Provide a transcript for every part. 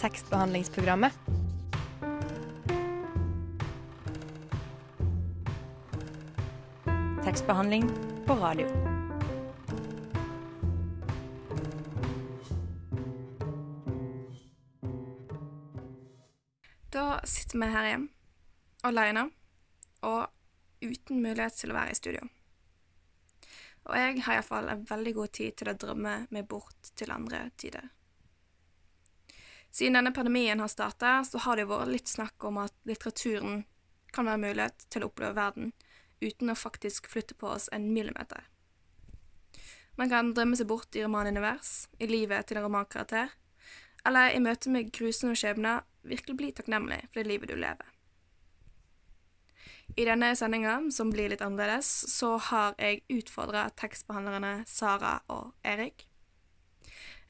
tekstbehandlingsprogrammet. Tekstbehandling på radio. Da sitter vi her igjen, alene, og uten mulighet til å være i studio. Og jeg har iallfall en veldig god tid til å drømme meg bort til andre tider. Siden denne pandemien har starta, så har det jo vært litt snakk om at litteraturen kan være mulighet til å oppleve verden uten å faktisk flytte på oss en millimeter. Man kan drømme seg bort i romanunivers, i livet til en romankarakter, eller i møte med grusomme skjebner virkelig bli takknemlig for det livet du lever. I denne sendinga, som blir litt annerledes, så har jeg utfordra tekstbehandlerne Sara og Erik.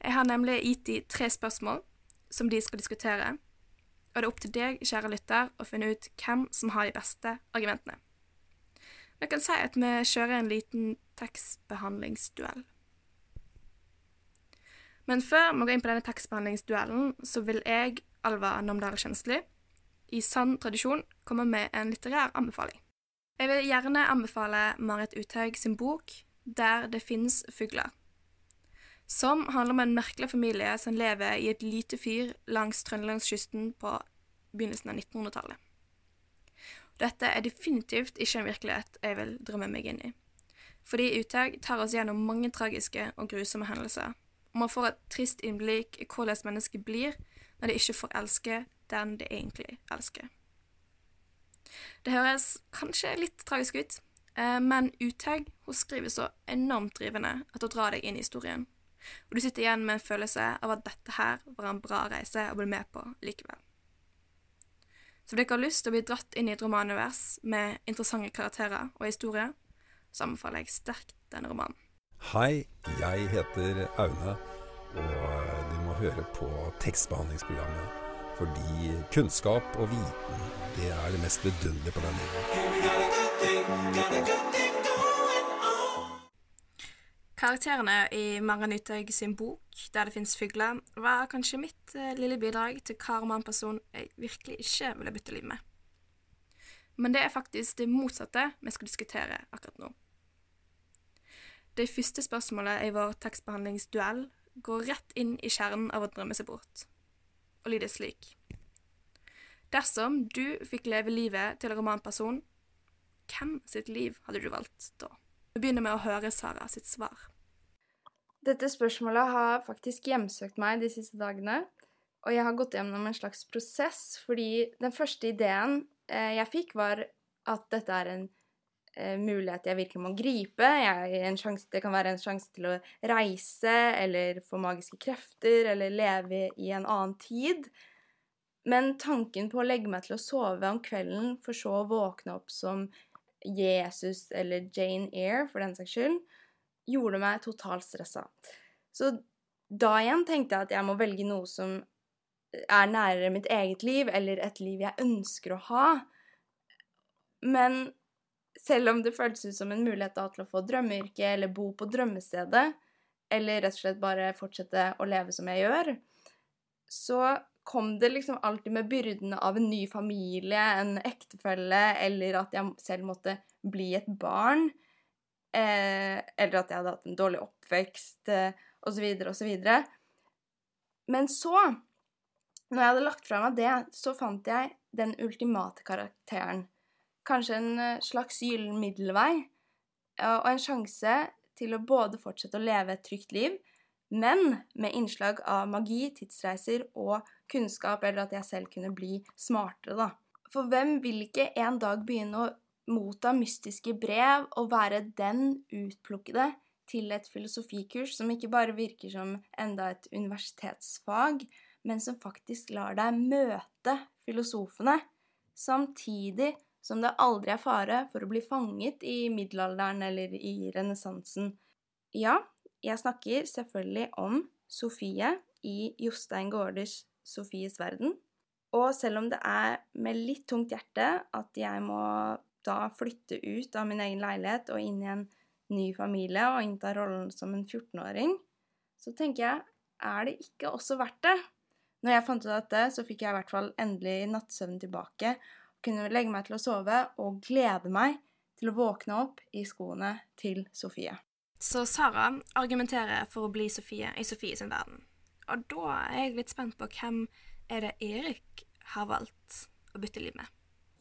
Jeg har nemlig gitt de tre spørsmål som de skal diskutere, og det er opp til deg, kjære lytter, å finne ut hvem som har de beste argumentene. Vi kan si at vi kjører en liten tekstbehandlingsduell. Men før vi går inn på denne tekstbehandlingsduellen, så vil jeg, Alva Namdal Kjensli, i sann tradisjon komme med en litterær anbefaling. Jeg vil gjerne anbefale Marit Uthaug sin bok Der det finnes fugler, som handler om en merkelig familie som lever i et lite fyr langs trøndelagskysten på begynnelsen av 1900-tallet. Dette er definitivt ikke en virkelighet jeg vil drømme meg inn i, fordi Uthaug tar oss gjennom mange tragiske og grusomme hendelser, og man får et trist innblikk i hvordan mennesket blir når de ikke får elske den de egentlig elsker. Det høres kanskje litt tragisk ut, eh, men Uthaug skriver så enormt drivende at hun drar deg inn i historien, og du sitter igjen med en følelse av at dette her var en bra reise å bli med på likevel. Så om dere har lyst til å bli dratt inn i et romanunivers med interessante karakterer og historier, så anbefaler jeg sterkt denne romanen. Hei, jeg heter Aune, og du må høre på tekstbehandlingsprogrammet. Fordi kunnskap og viten, det er det mest vidunderlige på denne jorda. Karakterene i Maren Uthaug sin bok, Der det fins fugler, var kanskje mitt eh, lille bidrag til hva romanperson jeg virkelig ikke ville bytte liv med. Men det er faktisk det motsatte vi skal diskutere akkurat nå. Det første spørsmålet i vår tekstbehandlingsduell går rett inn i kjernen av å drømme seg bort, og lyder slik. Dersom du fikk leve livet til en romanperson, hvem sitt liv hadde du valgt da? Vi begynner med å høre Sara sitt svar. Dette spørsmålet har faktisk hjemsøkt meg de siste dagene. Og jeg har gått gjennom en slags prosess, fordi den første ideen eh, jeg fikk, var at dette er en eh, mulighet jeg virkelig må gripe. Jeg, sjans, det kan være en sjanse til å reise eller få magiske krefter eller leve i en annen tid. Men tanken på å legge meg til å sove om kvelden, for så å våkne opp som Jesus eller Jane Eyre, for den saks skyld, gjorde meg totalt stressa. Så da igjen tenkte jeg at jeg må velge noe som er nærere mitt eget liv, eller et liv jeg ønsker å ha. Men selv om det føltes ut som en mulighet da til å få drømmeyrke eller bo på drømmestedet, eller rett og slett bare fortsette å leve som jeg gjør, så kom det liksom alltid med byrdene av en ny familie, en ektefelle, eller at jeg selv måtte bli et barn. Eh, eller at jeg hadde hatt en dårlig oppvekst, eh, osv., osv. Men så, når jeg hadde lagt fra meg det, så fant jeg den ultimate karakteren. Kanskje en eh, slags gyllen middelvei, og en sjanse til å både fortsette å leve et trygt liv, men med innslag av magi, tidsreiser og kunnskap, eller at jeg selv kunne bli smartere, da. For hvem vil ikke en dag begynne å motta mystiske brev og være den utplukkede til et filosofikurs som ikke bare virker som enda et universitetsfag, men som faktisk lar deg møte filosofene, samtidig som det aldri er fare for å bli fanget i middelalderen eller i renessansen. Ja, jeg snakker selvfølgelig om Sofie i Jostein Gaarders Sofies verden. Og selv om det er med litt tungt hjerte at jeg må da flytte ut av min egen leilighet og inn i en ny familie og innta rollen som en 14-åring, så tenker jeg er det ikke også verdt det? Når jeg fant ut dette, så fikk jeg i hvert fall endelig nattsøvn tilbake. Kunne legge meg til å sove og glede meg til å våkne opp i skoene til Sofie. Så Sara argumenterer for å bli Sofie i Sofie sin verden. Og da er jeg litt spent på hvem er det Erik har valgt å bytte liv med.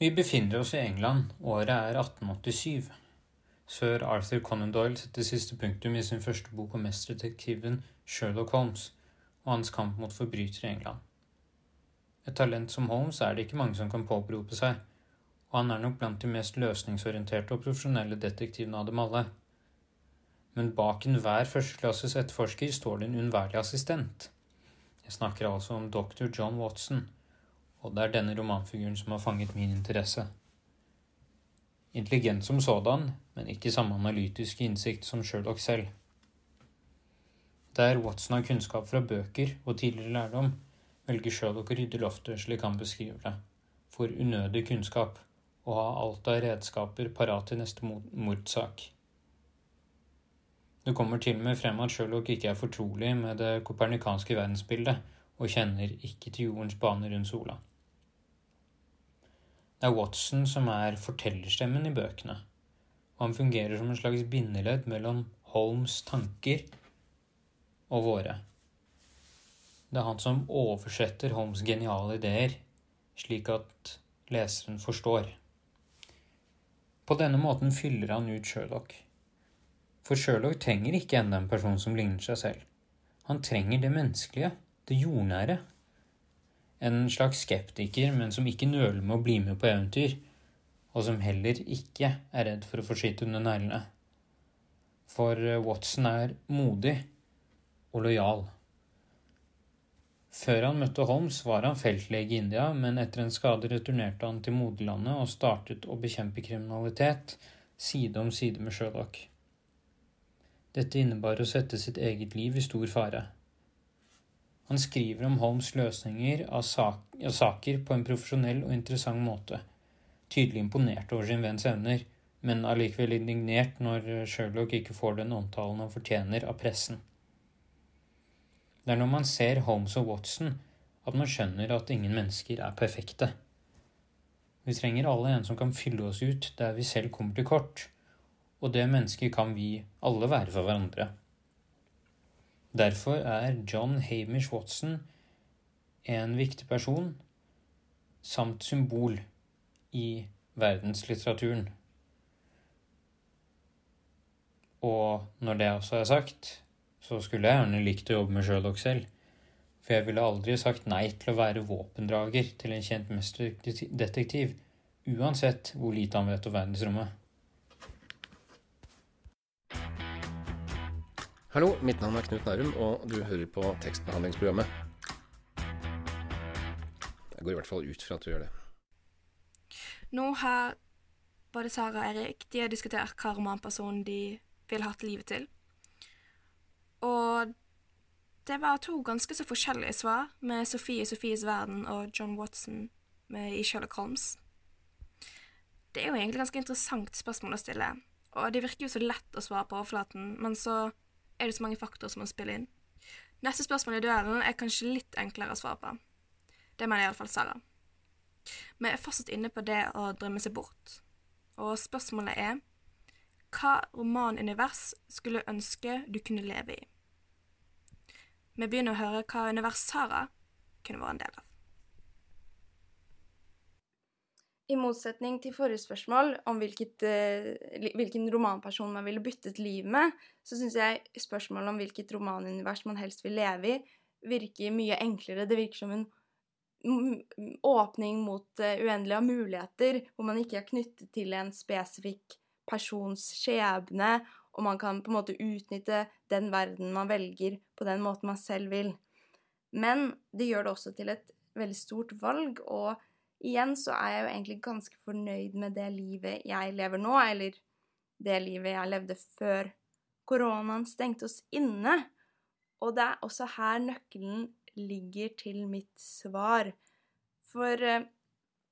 Vi befinner oss i England. Året er 1887. Sir Arthur Conan Doyle setter siste punktum i sin første bok om mesterdetektiven Sherlock Holmes og hans kamp mot forbrytere i England. Et talent som Holmes er det ikke mange som kan påberope seg, og han er nok blant de mest løsningsorienterte og profesjonelle detektivene av dem alle. Men bak enhver førsteklasses etterforsker står det en uunnværlig assistent. Jeg snakker altså om dr. John Watson, og det er denne romanfiguren som har fanget min interesse. Intelligent som sådan, men ikke samme analytiske innsikt som Sherlock selv. Der Watson har kunnskap fra bøker og tidligere lærdom, velger Sherlock å rydde loftet slik han beskriver det, for unødig kunnskap, og ha alt av redskaper parat til neste mordsak. Det kommer til og med frem at Sherlock ikke er fortrolig med det kopernikanske verdensbildet, og kjenner ikke til jordens bane rundt sola. Det er Watson som er fortellerstemmen i bøkene, og han fungerer som en slags bindeledd mellom Holmes' tanker og våre. Det er han som oversetter Holmes' geniale ideer, slik at leseren forstår. På denne måten fyller han ut Sherlock. For Sherlock trenger ikke enda en person som ligner seg selv. Han trenger det menneskelige, det jordnære. En slags skeptiker, men som ikke nøler med å bli med på eventyr, og som heller ikke er redd for å få skitt under neglene. For Watson er modig og lojal. Før han møtte Holmes, var han feltlege i India, men etter en skade returnerte han til moderlandet og startet å bekjempe kriminalitet side om side med Sherlock. Dette innebar å sette sitt eget liv i stor fare. Han skriver om Holmes' løsninger av saker på en profesjonell og interessant måte, tydelig imponert over sin venns evner, men allikevel indignert når Sherlock ikke får den omtalen han fortjener av pressen. Det er når man ser Holmes og Watson at man skjønner at ingen mennesker er perfekte. Vi trenger alle en som kan fylle oss ut der vi selv kommer til kort, og det mennesket kan vi alle være for hverandre. Derfor er John Hamish Watson en viktig person samt symbol i verdenslitteraturen. Og når det også er sagt, så skulle jeg gjerne likt å jobbe med Sherlock selv. For jeg ville aldri sagt nei til å være våpendrager til en kjent mesterdetektiv, uansett hvor lite han vet om verdensrommet. Hallo, mitt navn er Knut Nærum, og du hører på tekstbehandlingsprogrammet. Jeg går i hvert fall ut fra at du gjør det. Nå har både Sara og Erik de har diskutert hva romanpersonen de vil ha til livet til. Og det var to ganske så forskjellige svar, med Sofie i Sofies verden og John Watson med, i Sherlock Holmes. Det er jo egentlig ganske interessant spørsmål å stille, og det virker jo så lett å svare på overflaten, men så er det så mange faktorer som må spille inn. Neste spørsmål i duellen er kanskje litt enklere å svare på. Det mener iallfall Sara. Vi er fortsatt inne på det å drømme seg bort, og spørsmålet er hva romanunivers skulle ønske du kunne leve i? Vi begynner å høre hva univers Sara kunne vært en del av. I motsetning til forrige spørsmål om hvilket, uh, hvilken romanperson man ville byttet liv med, så syns jeg spørsmålet om hvilket romanunivers man helst vil leve i, virker mye enklere. Det virker som en åpning mot uendelige av muligheter, hvor man ikke er knyttet til en spesifikk persons skjebne, og man kan på en måte utnytte den verden man velger, på den måten man selv vil. Men det gjør det også til et veldig stort valg, og igjen så er jeg jo egentlig ganske fornøyd med det livet jeg lever nå, eller det livet jeg levde før koronaen stengte oss inne. Og det er også her nøkkelen ligger til mitt svar. For eh,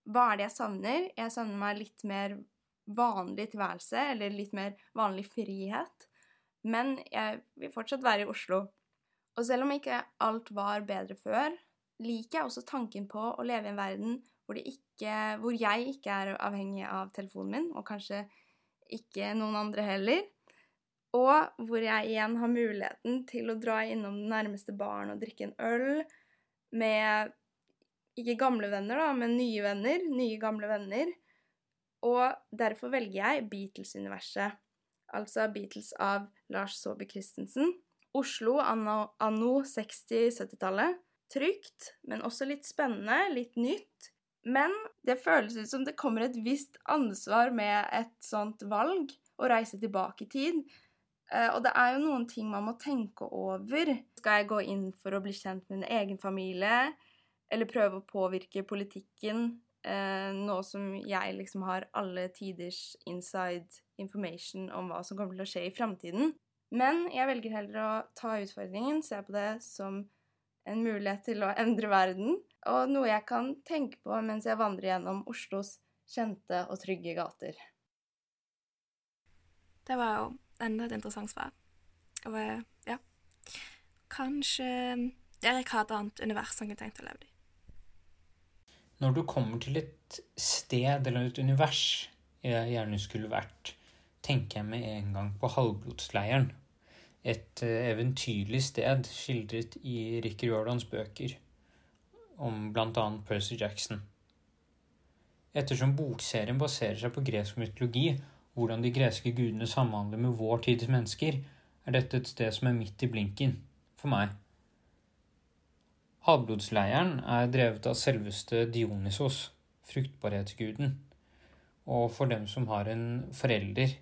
hva er det jeg savner? Jeg savner meg litt mer vanlig tilværelse, eller litt mer vanlig frihet. Men jeg vil fortsatt være i Oslo. Og selv om ikke alt var bedre før, liker jeg også tanken på å leve i en verden hvor, ikke, hvor jeg ikke er avhengig av telefonen min, og kanskje ikke noen andre heller. Og hvor jeg igjen har muligheten til å dra innom den nærmeste baren og drikke en øl med ikke gamle venner, da, men nye venner. Nye, gamle venner. Og derfor velger jeg Beatles-universet. Altså Beatles av Lars Saabye Christensen. Oslo anno, anno 60-70-tallet. Trygt, men også litt spennende, litt nytt. Men det føles ut som det kommer et visst ansvar med et sånt valg, å reise tilbake i tid. Uh, og det er jo noen ting man må tenke over. Skal jeg gå inn for å bli kjent med en egen familie, eller prøve å påvirke politikken, uh, nå som jeg liksom har alle tiders inside information om hva som kommer til å skje i framtiden? Men jeg velger heller å ta utfordringen, se på det som en mulighet til å endre verden, og noe jeg kan tenke på mens jeg vandrer gjennom Oslos kjente og trygge gater. Det var jo enda et interessant svar. Og ja Kanskje Erik har et annet univers han kunne tenkt å leve i. Når du kommer til et sted eller et univers jeg gjerne skulle vært, tenker jeg med en gang på halvblodsleiren. Et eh, eventyrlig sted skildret i Rikker Jordans bøker om bl.a. Percy Jackson. Ettersom bokserien baserer seg på gresk mytologi hvordan de greske gudene samhandler med vår tids mennesker, er dette et sted som er midt i blinken for meg. Havblodsleiren er drevet av selveste Dionysos, fruktbarhetsguden, og for dem som har en forelder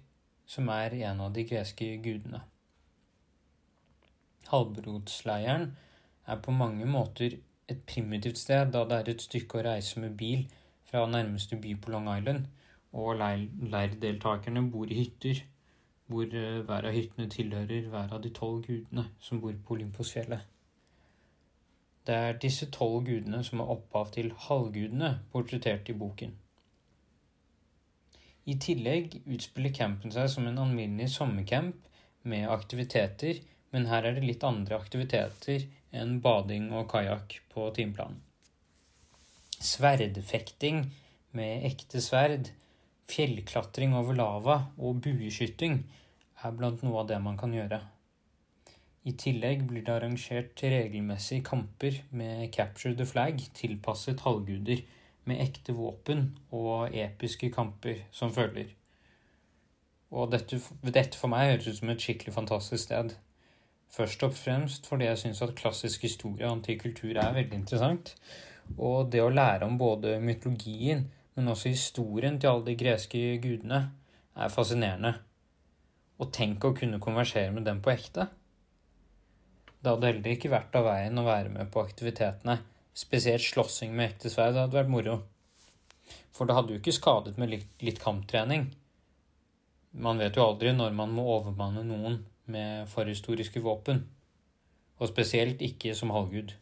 som er en av de greske gudene. Halvblodsleiren er på mange måter et primitivt sted, da det er et stykke å reise med bil fra nærmeste by på Long Island, og leirdeltakerne bor i hytter, hvor eh, hver av hyttene tilhører hver av de tolv gudene som bor på Olympusfjellet. Det er disse tolv gudene som er opphav til halvgudene portrettert i boken. I tillegg utspiller campen seg som en alminnelig sommercamp med aktiviteter, men her er det litt andre aktiviteter enn bading og kajakk på timeplanen. Sverdfekting med ekte sverd Fjellklatring over lava og bueskyting er blant noe av det man kan gjøre. I tillegg blir det arrangert regelmessige kamper med Capture the Flag tilpasset halvguder med ekte våpen og episke kamper som følger. Og dette, dette for meg høres ut som et skikkelig fantastisk sted. Først og fremst fordi jeg syns at klassisk historie og antikk kultur er veldig interessant. Og det å lære om både mytologien, men også historien til alle de greske gudene er fascinerende. Og tenk å kunne konversere med dem på ekte. Det hadde heller ikke vært av veien å være med på aktivitetene. Spesielt slåssing med ekte sverd hadde vært moro. For det hadde jo ikke skadet med litt, litt kamptrening. Man vet jo aldri når man må overmanne noen med forhistoriske våpen. Og spesielt ikke som halvgud.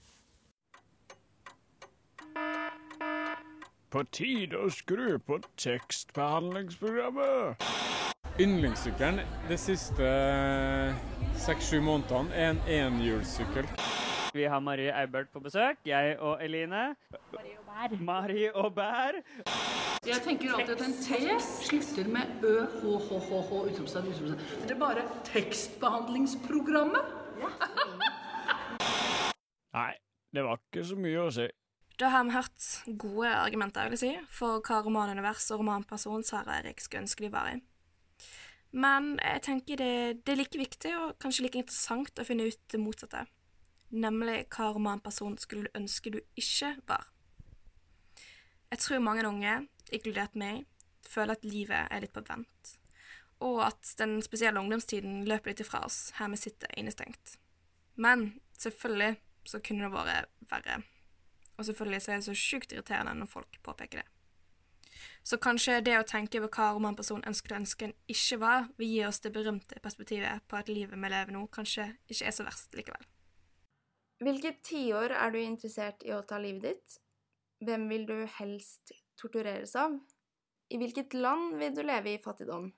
På tide å skru på tekstbehandlingsprogrammet. Yndlingssykkelen de siste seks-sju månedene er en enhjulssykkel. Vi har Marie Eibert på besøk. Jeg og Eline. Marie og Bær. Marie og Bær. Jeg tenker alltid at en T slutter med ø, h, h, h, h, utropstegn, utropstegn. Det er bare tekstbehandlingsprogrammet. Nei, det var ikke så mye å si. Da har vi hørt gode argumenter vil jeg si, for hva romanunivers og romanperson Sara Erik skulle ønske de var i. Men jeg tenker det, det, er like viktig og kanskje like interessant å finne ut det motsatte, nemlig hva romanperson skulle du ønske du ikke var. Jeg tror mange unge, inkludert meg, føler at livet er litt på vent, og at den spesielle ungdomstiden løper litt ifra oss her vi sitter innestengt. Men selvfølgelig så kunne det vært verre. Og selvfølgelig så er det så sjukt irriterende når folk påpeker det. Så kanskje det å tenke over hva romanpersonen ønsker å ønske en ikke var, vil gi oss det berømte perspektivet på at livet vi lever nå, kanskje ikke er så verst likevel. Hvilket tiår er du interessert i å ta livet ditt? Hvem vil du helst tortureres av? I hvilket land vil du leve i fattigdom?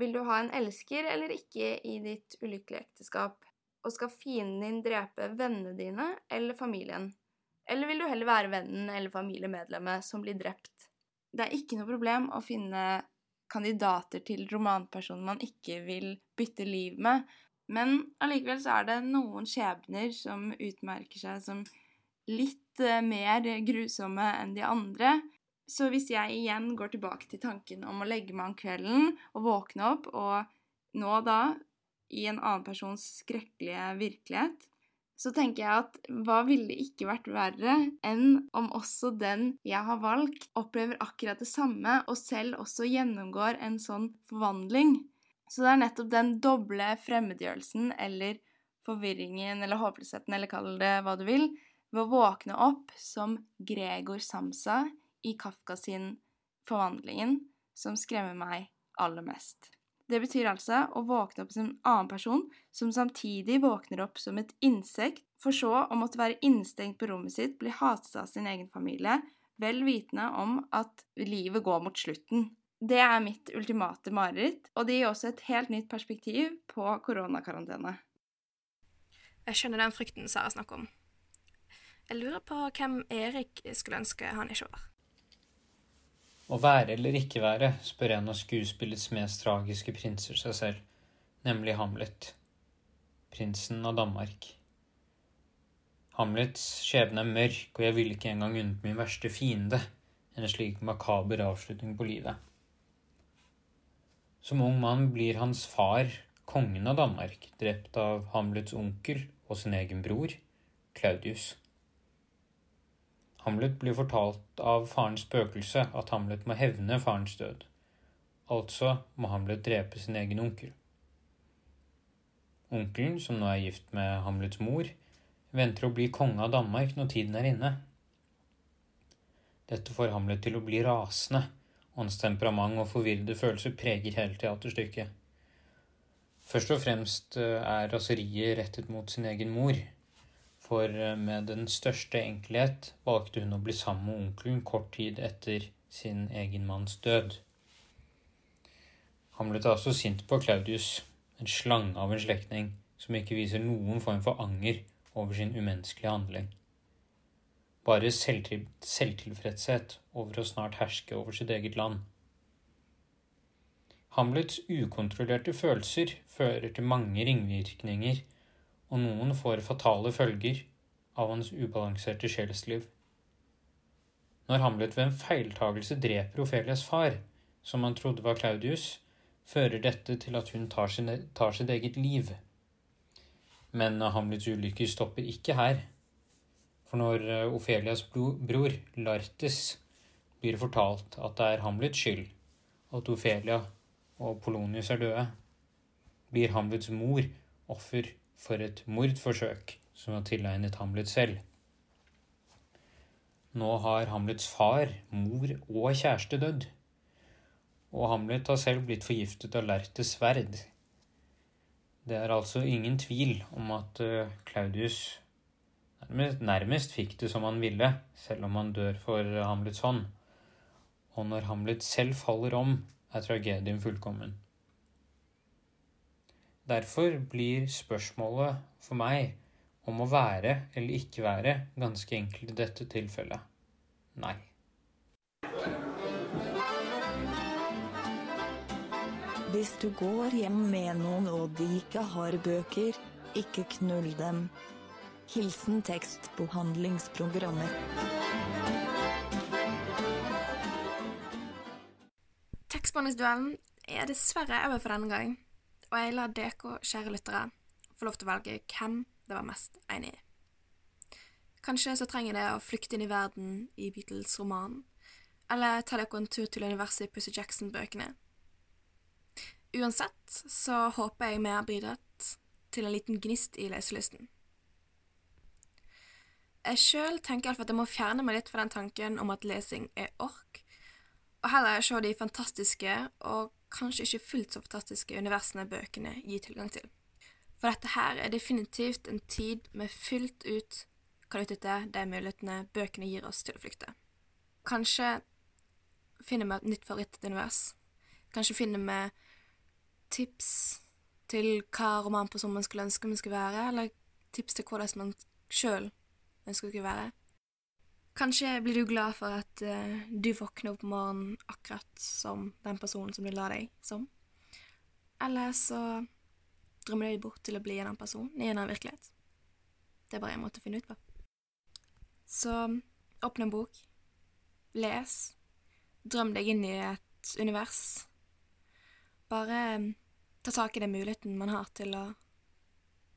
Vil du ha en elsker eller ikke i ditt ulykkelige ekteskap? Og skal fienden din drepe vennene dine eller familien? Eller vil du heller være vennen eller familiemedlemmet som blir drept? Det er ikke noe problem å finne kandidater til romanpersoner man ikke vil bytte liv med, men allikevel så er det noen skjebner som utmerker seg som litt eh, mer grusomme enn de andre. Så hvis jeg igjen går tilbake til tanken om å legge meg om kvelden og våkne opp, og nå da i en annen persons skrekkelige virkelighet, så tenker jeg at hva ville ikke vært verre enn om også den jeg har valgt, opplever akkurat det samme og selv også gjennomgår en sånn forvandling. Så det er nettopp den doble fremmedgjørelsen eller forvirringen eller håpløsheten, eller kall det hva du vil, ved å våkne opp som Gregor Samsa i Kafka sin Forvandlingen, som skremmer meg aller mest. Det betyr altså å våkne opp som en annen person, som samtidig våkner opp som et insekt, for så å måtte være innstengt på rommet sitt, bli hatet av sin egen familie, vel vitende om at livet går mot slutten. Det er mitt ultimate mareritt, og det gir også et helt nytt perspektiv på koronakarantene. Jeg skjønner den frykten Sara snakker om. Jeg lurer på hvem Erik skulle ønske han ikke var. Å være eller ikke være, spør en av skuespillets mest tragiske prinser seg selv, nemlig Hamlet, prinsen av Danmark. Hamlets skjebne er mørk, og jeg ville ikke engang unnet min verste fiende en slik makaber avslutning på livet. Som ung mann blir hans far, kongen av Danmark, drept av Hamlets onkel og sin egen bror, Claudius. Hamlet blir fortalt av farens spøkelse at Hamlet må hevne farens død. Altså må Hamlet drepe sin egen onkel. Onkelen, som nå er gift med Hamlets mor, venter å bli konge av Danmark når tiden er inne. Dette får Hamlet til å bli rasende, hans temperament og forvirrede følelser preger hele teaterstykket. Først og fremst eh, er raseriet rettet mot sin egen mor, for eh, med den største enkelhet valgte hun å bli sammen med onkelen kort tid etter sin egen manns død. Han ble da også sint på Claudius, en slange av en slektning som ikke viser noen form for anger over sin umenneskelige handling. Bare selvtil selvtilfredshet over å snart herske over sitt eget land. Hamlets ukontrollerte følelser fører til mange ringvirkninger og noen får fatale følger av hans ubalanserte sjelsliv. Når Hamlet ved en feiltagelse dreper Ofelias far, som han trodde var Claudius, fører dette til at hun tar, sin, tar sitt eget liv. Men Hamlets ulykker stopper ikke her. For når eh, Ofelias bror, Lartes, blir fortalt at det er Hamlets skyld at Ofelia og Polonius er døde, blir Hamlets mor offer for et mordforsøk som var tilegnet Hamlet selv. Nå har Hamlets far, mor og kjæreste dødd, og Hamlet har selv blitt forgiftet av Lertes sverd. Det er altså ingen tvil om at eh, Claudius nærmest, nærmest fikk det som han ville, selv om han dør for Hamlets hånd. Og når Hamlet selv faller om, er tragedien fullkommen. Derfor blir spørsmålet for meg om å være eller ikke være ganske enkelt i dette tilfellet nei. Hvis du går hjem med noen og de ikke har bøker, ikke knull dem. Hilsen tekstbehandlingsprogrammer. Tekstbehandlingsduellen er dessverre over for denne gang og jeg lar dere, kjære lyttere, få lov til å velge hvem det var mest enig i. Kanskje så trenger det å flykte inn i verden i Beatles-romanen, eller ta dere en tur til universet i Pussy Jackson-bøkene. Uansett så håper jeg vi har bidratt til en liten gnist i leselysten. Jeg sjøl tenker iallfall at jeg må fjerne meg litt fra den tanken om at lesing er ork, og heller se de fantastiske og kanskje ikke fullt så fantastiske universene bøkene gir tilgang til. For dette her er definitivt en tid vi fullt ut kan utnytte de mulighetene bøkene gir oss til å flykte. Kanskje finner vi et nytt favorittunivers. Kanskje finner vi tips til hva romanpersonen man skulle ønske man skulle være, eller tips til hvordan man sjøl ønsker å være. Kanskje blir du glad for at uh, du våkner opp om morgenen akkurat som den personen som du la deg som. Eller så drømmer du deg bort til å bli en annen person i en annen virkelighet. Det er bare en måte å finne ut på. Så åpne en bok, les, drøm deg inn i et univers. Bare eh, ta tak i den muligheten man har til å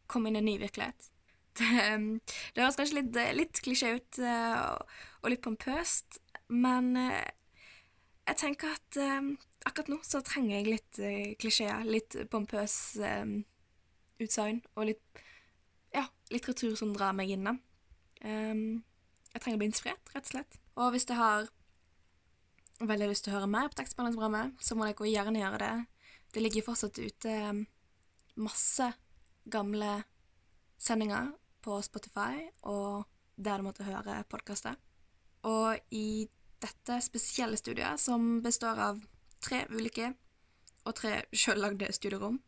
komme inn i en ny virkelighet. Det, det høres kanskje litt, litt klisjé ut eh, og, litt pompøst, men eh, jeg tenker at eh, akkurat nå så trenger jeg litt eh, klisjeer, litt pompøs eh, utsagn og litt ja, litteratur som drar meg inn. Ehm, jeg trenger å bli inspirert, rett og slett. Og hvis jeg har veldig lyst til å høre mer på tekstbehandlingsprogrammet, så må dere gjerne gjøre det. Det ligger fortsatt ute masse gamle sendinger på Spotify og der du måtte høre podkaster. Og i dette spesielle studiet, som består av tre ulike og tre sjøllagde studierom,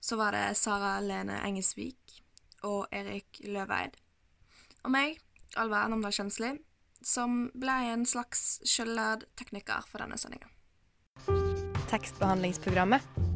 så var det Sara Lene Engesvik og Erik Løveid. Og meg, Alva Namdal Kjønsli, som ble en slags sjøllærd tekniker for denne sendinga. Tekstbehandlingsprogrammet.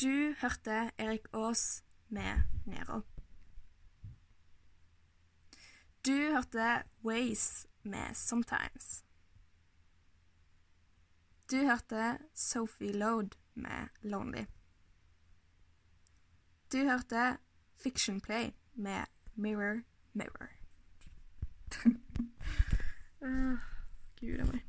Du hørte Erik Aas med Nero. Du hørte Waze med Sometimes. Du hørte Sophie Load med Lonely. Du hørte Fiction Play med Mirror Mirror. uh, Gud a meg.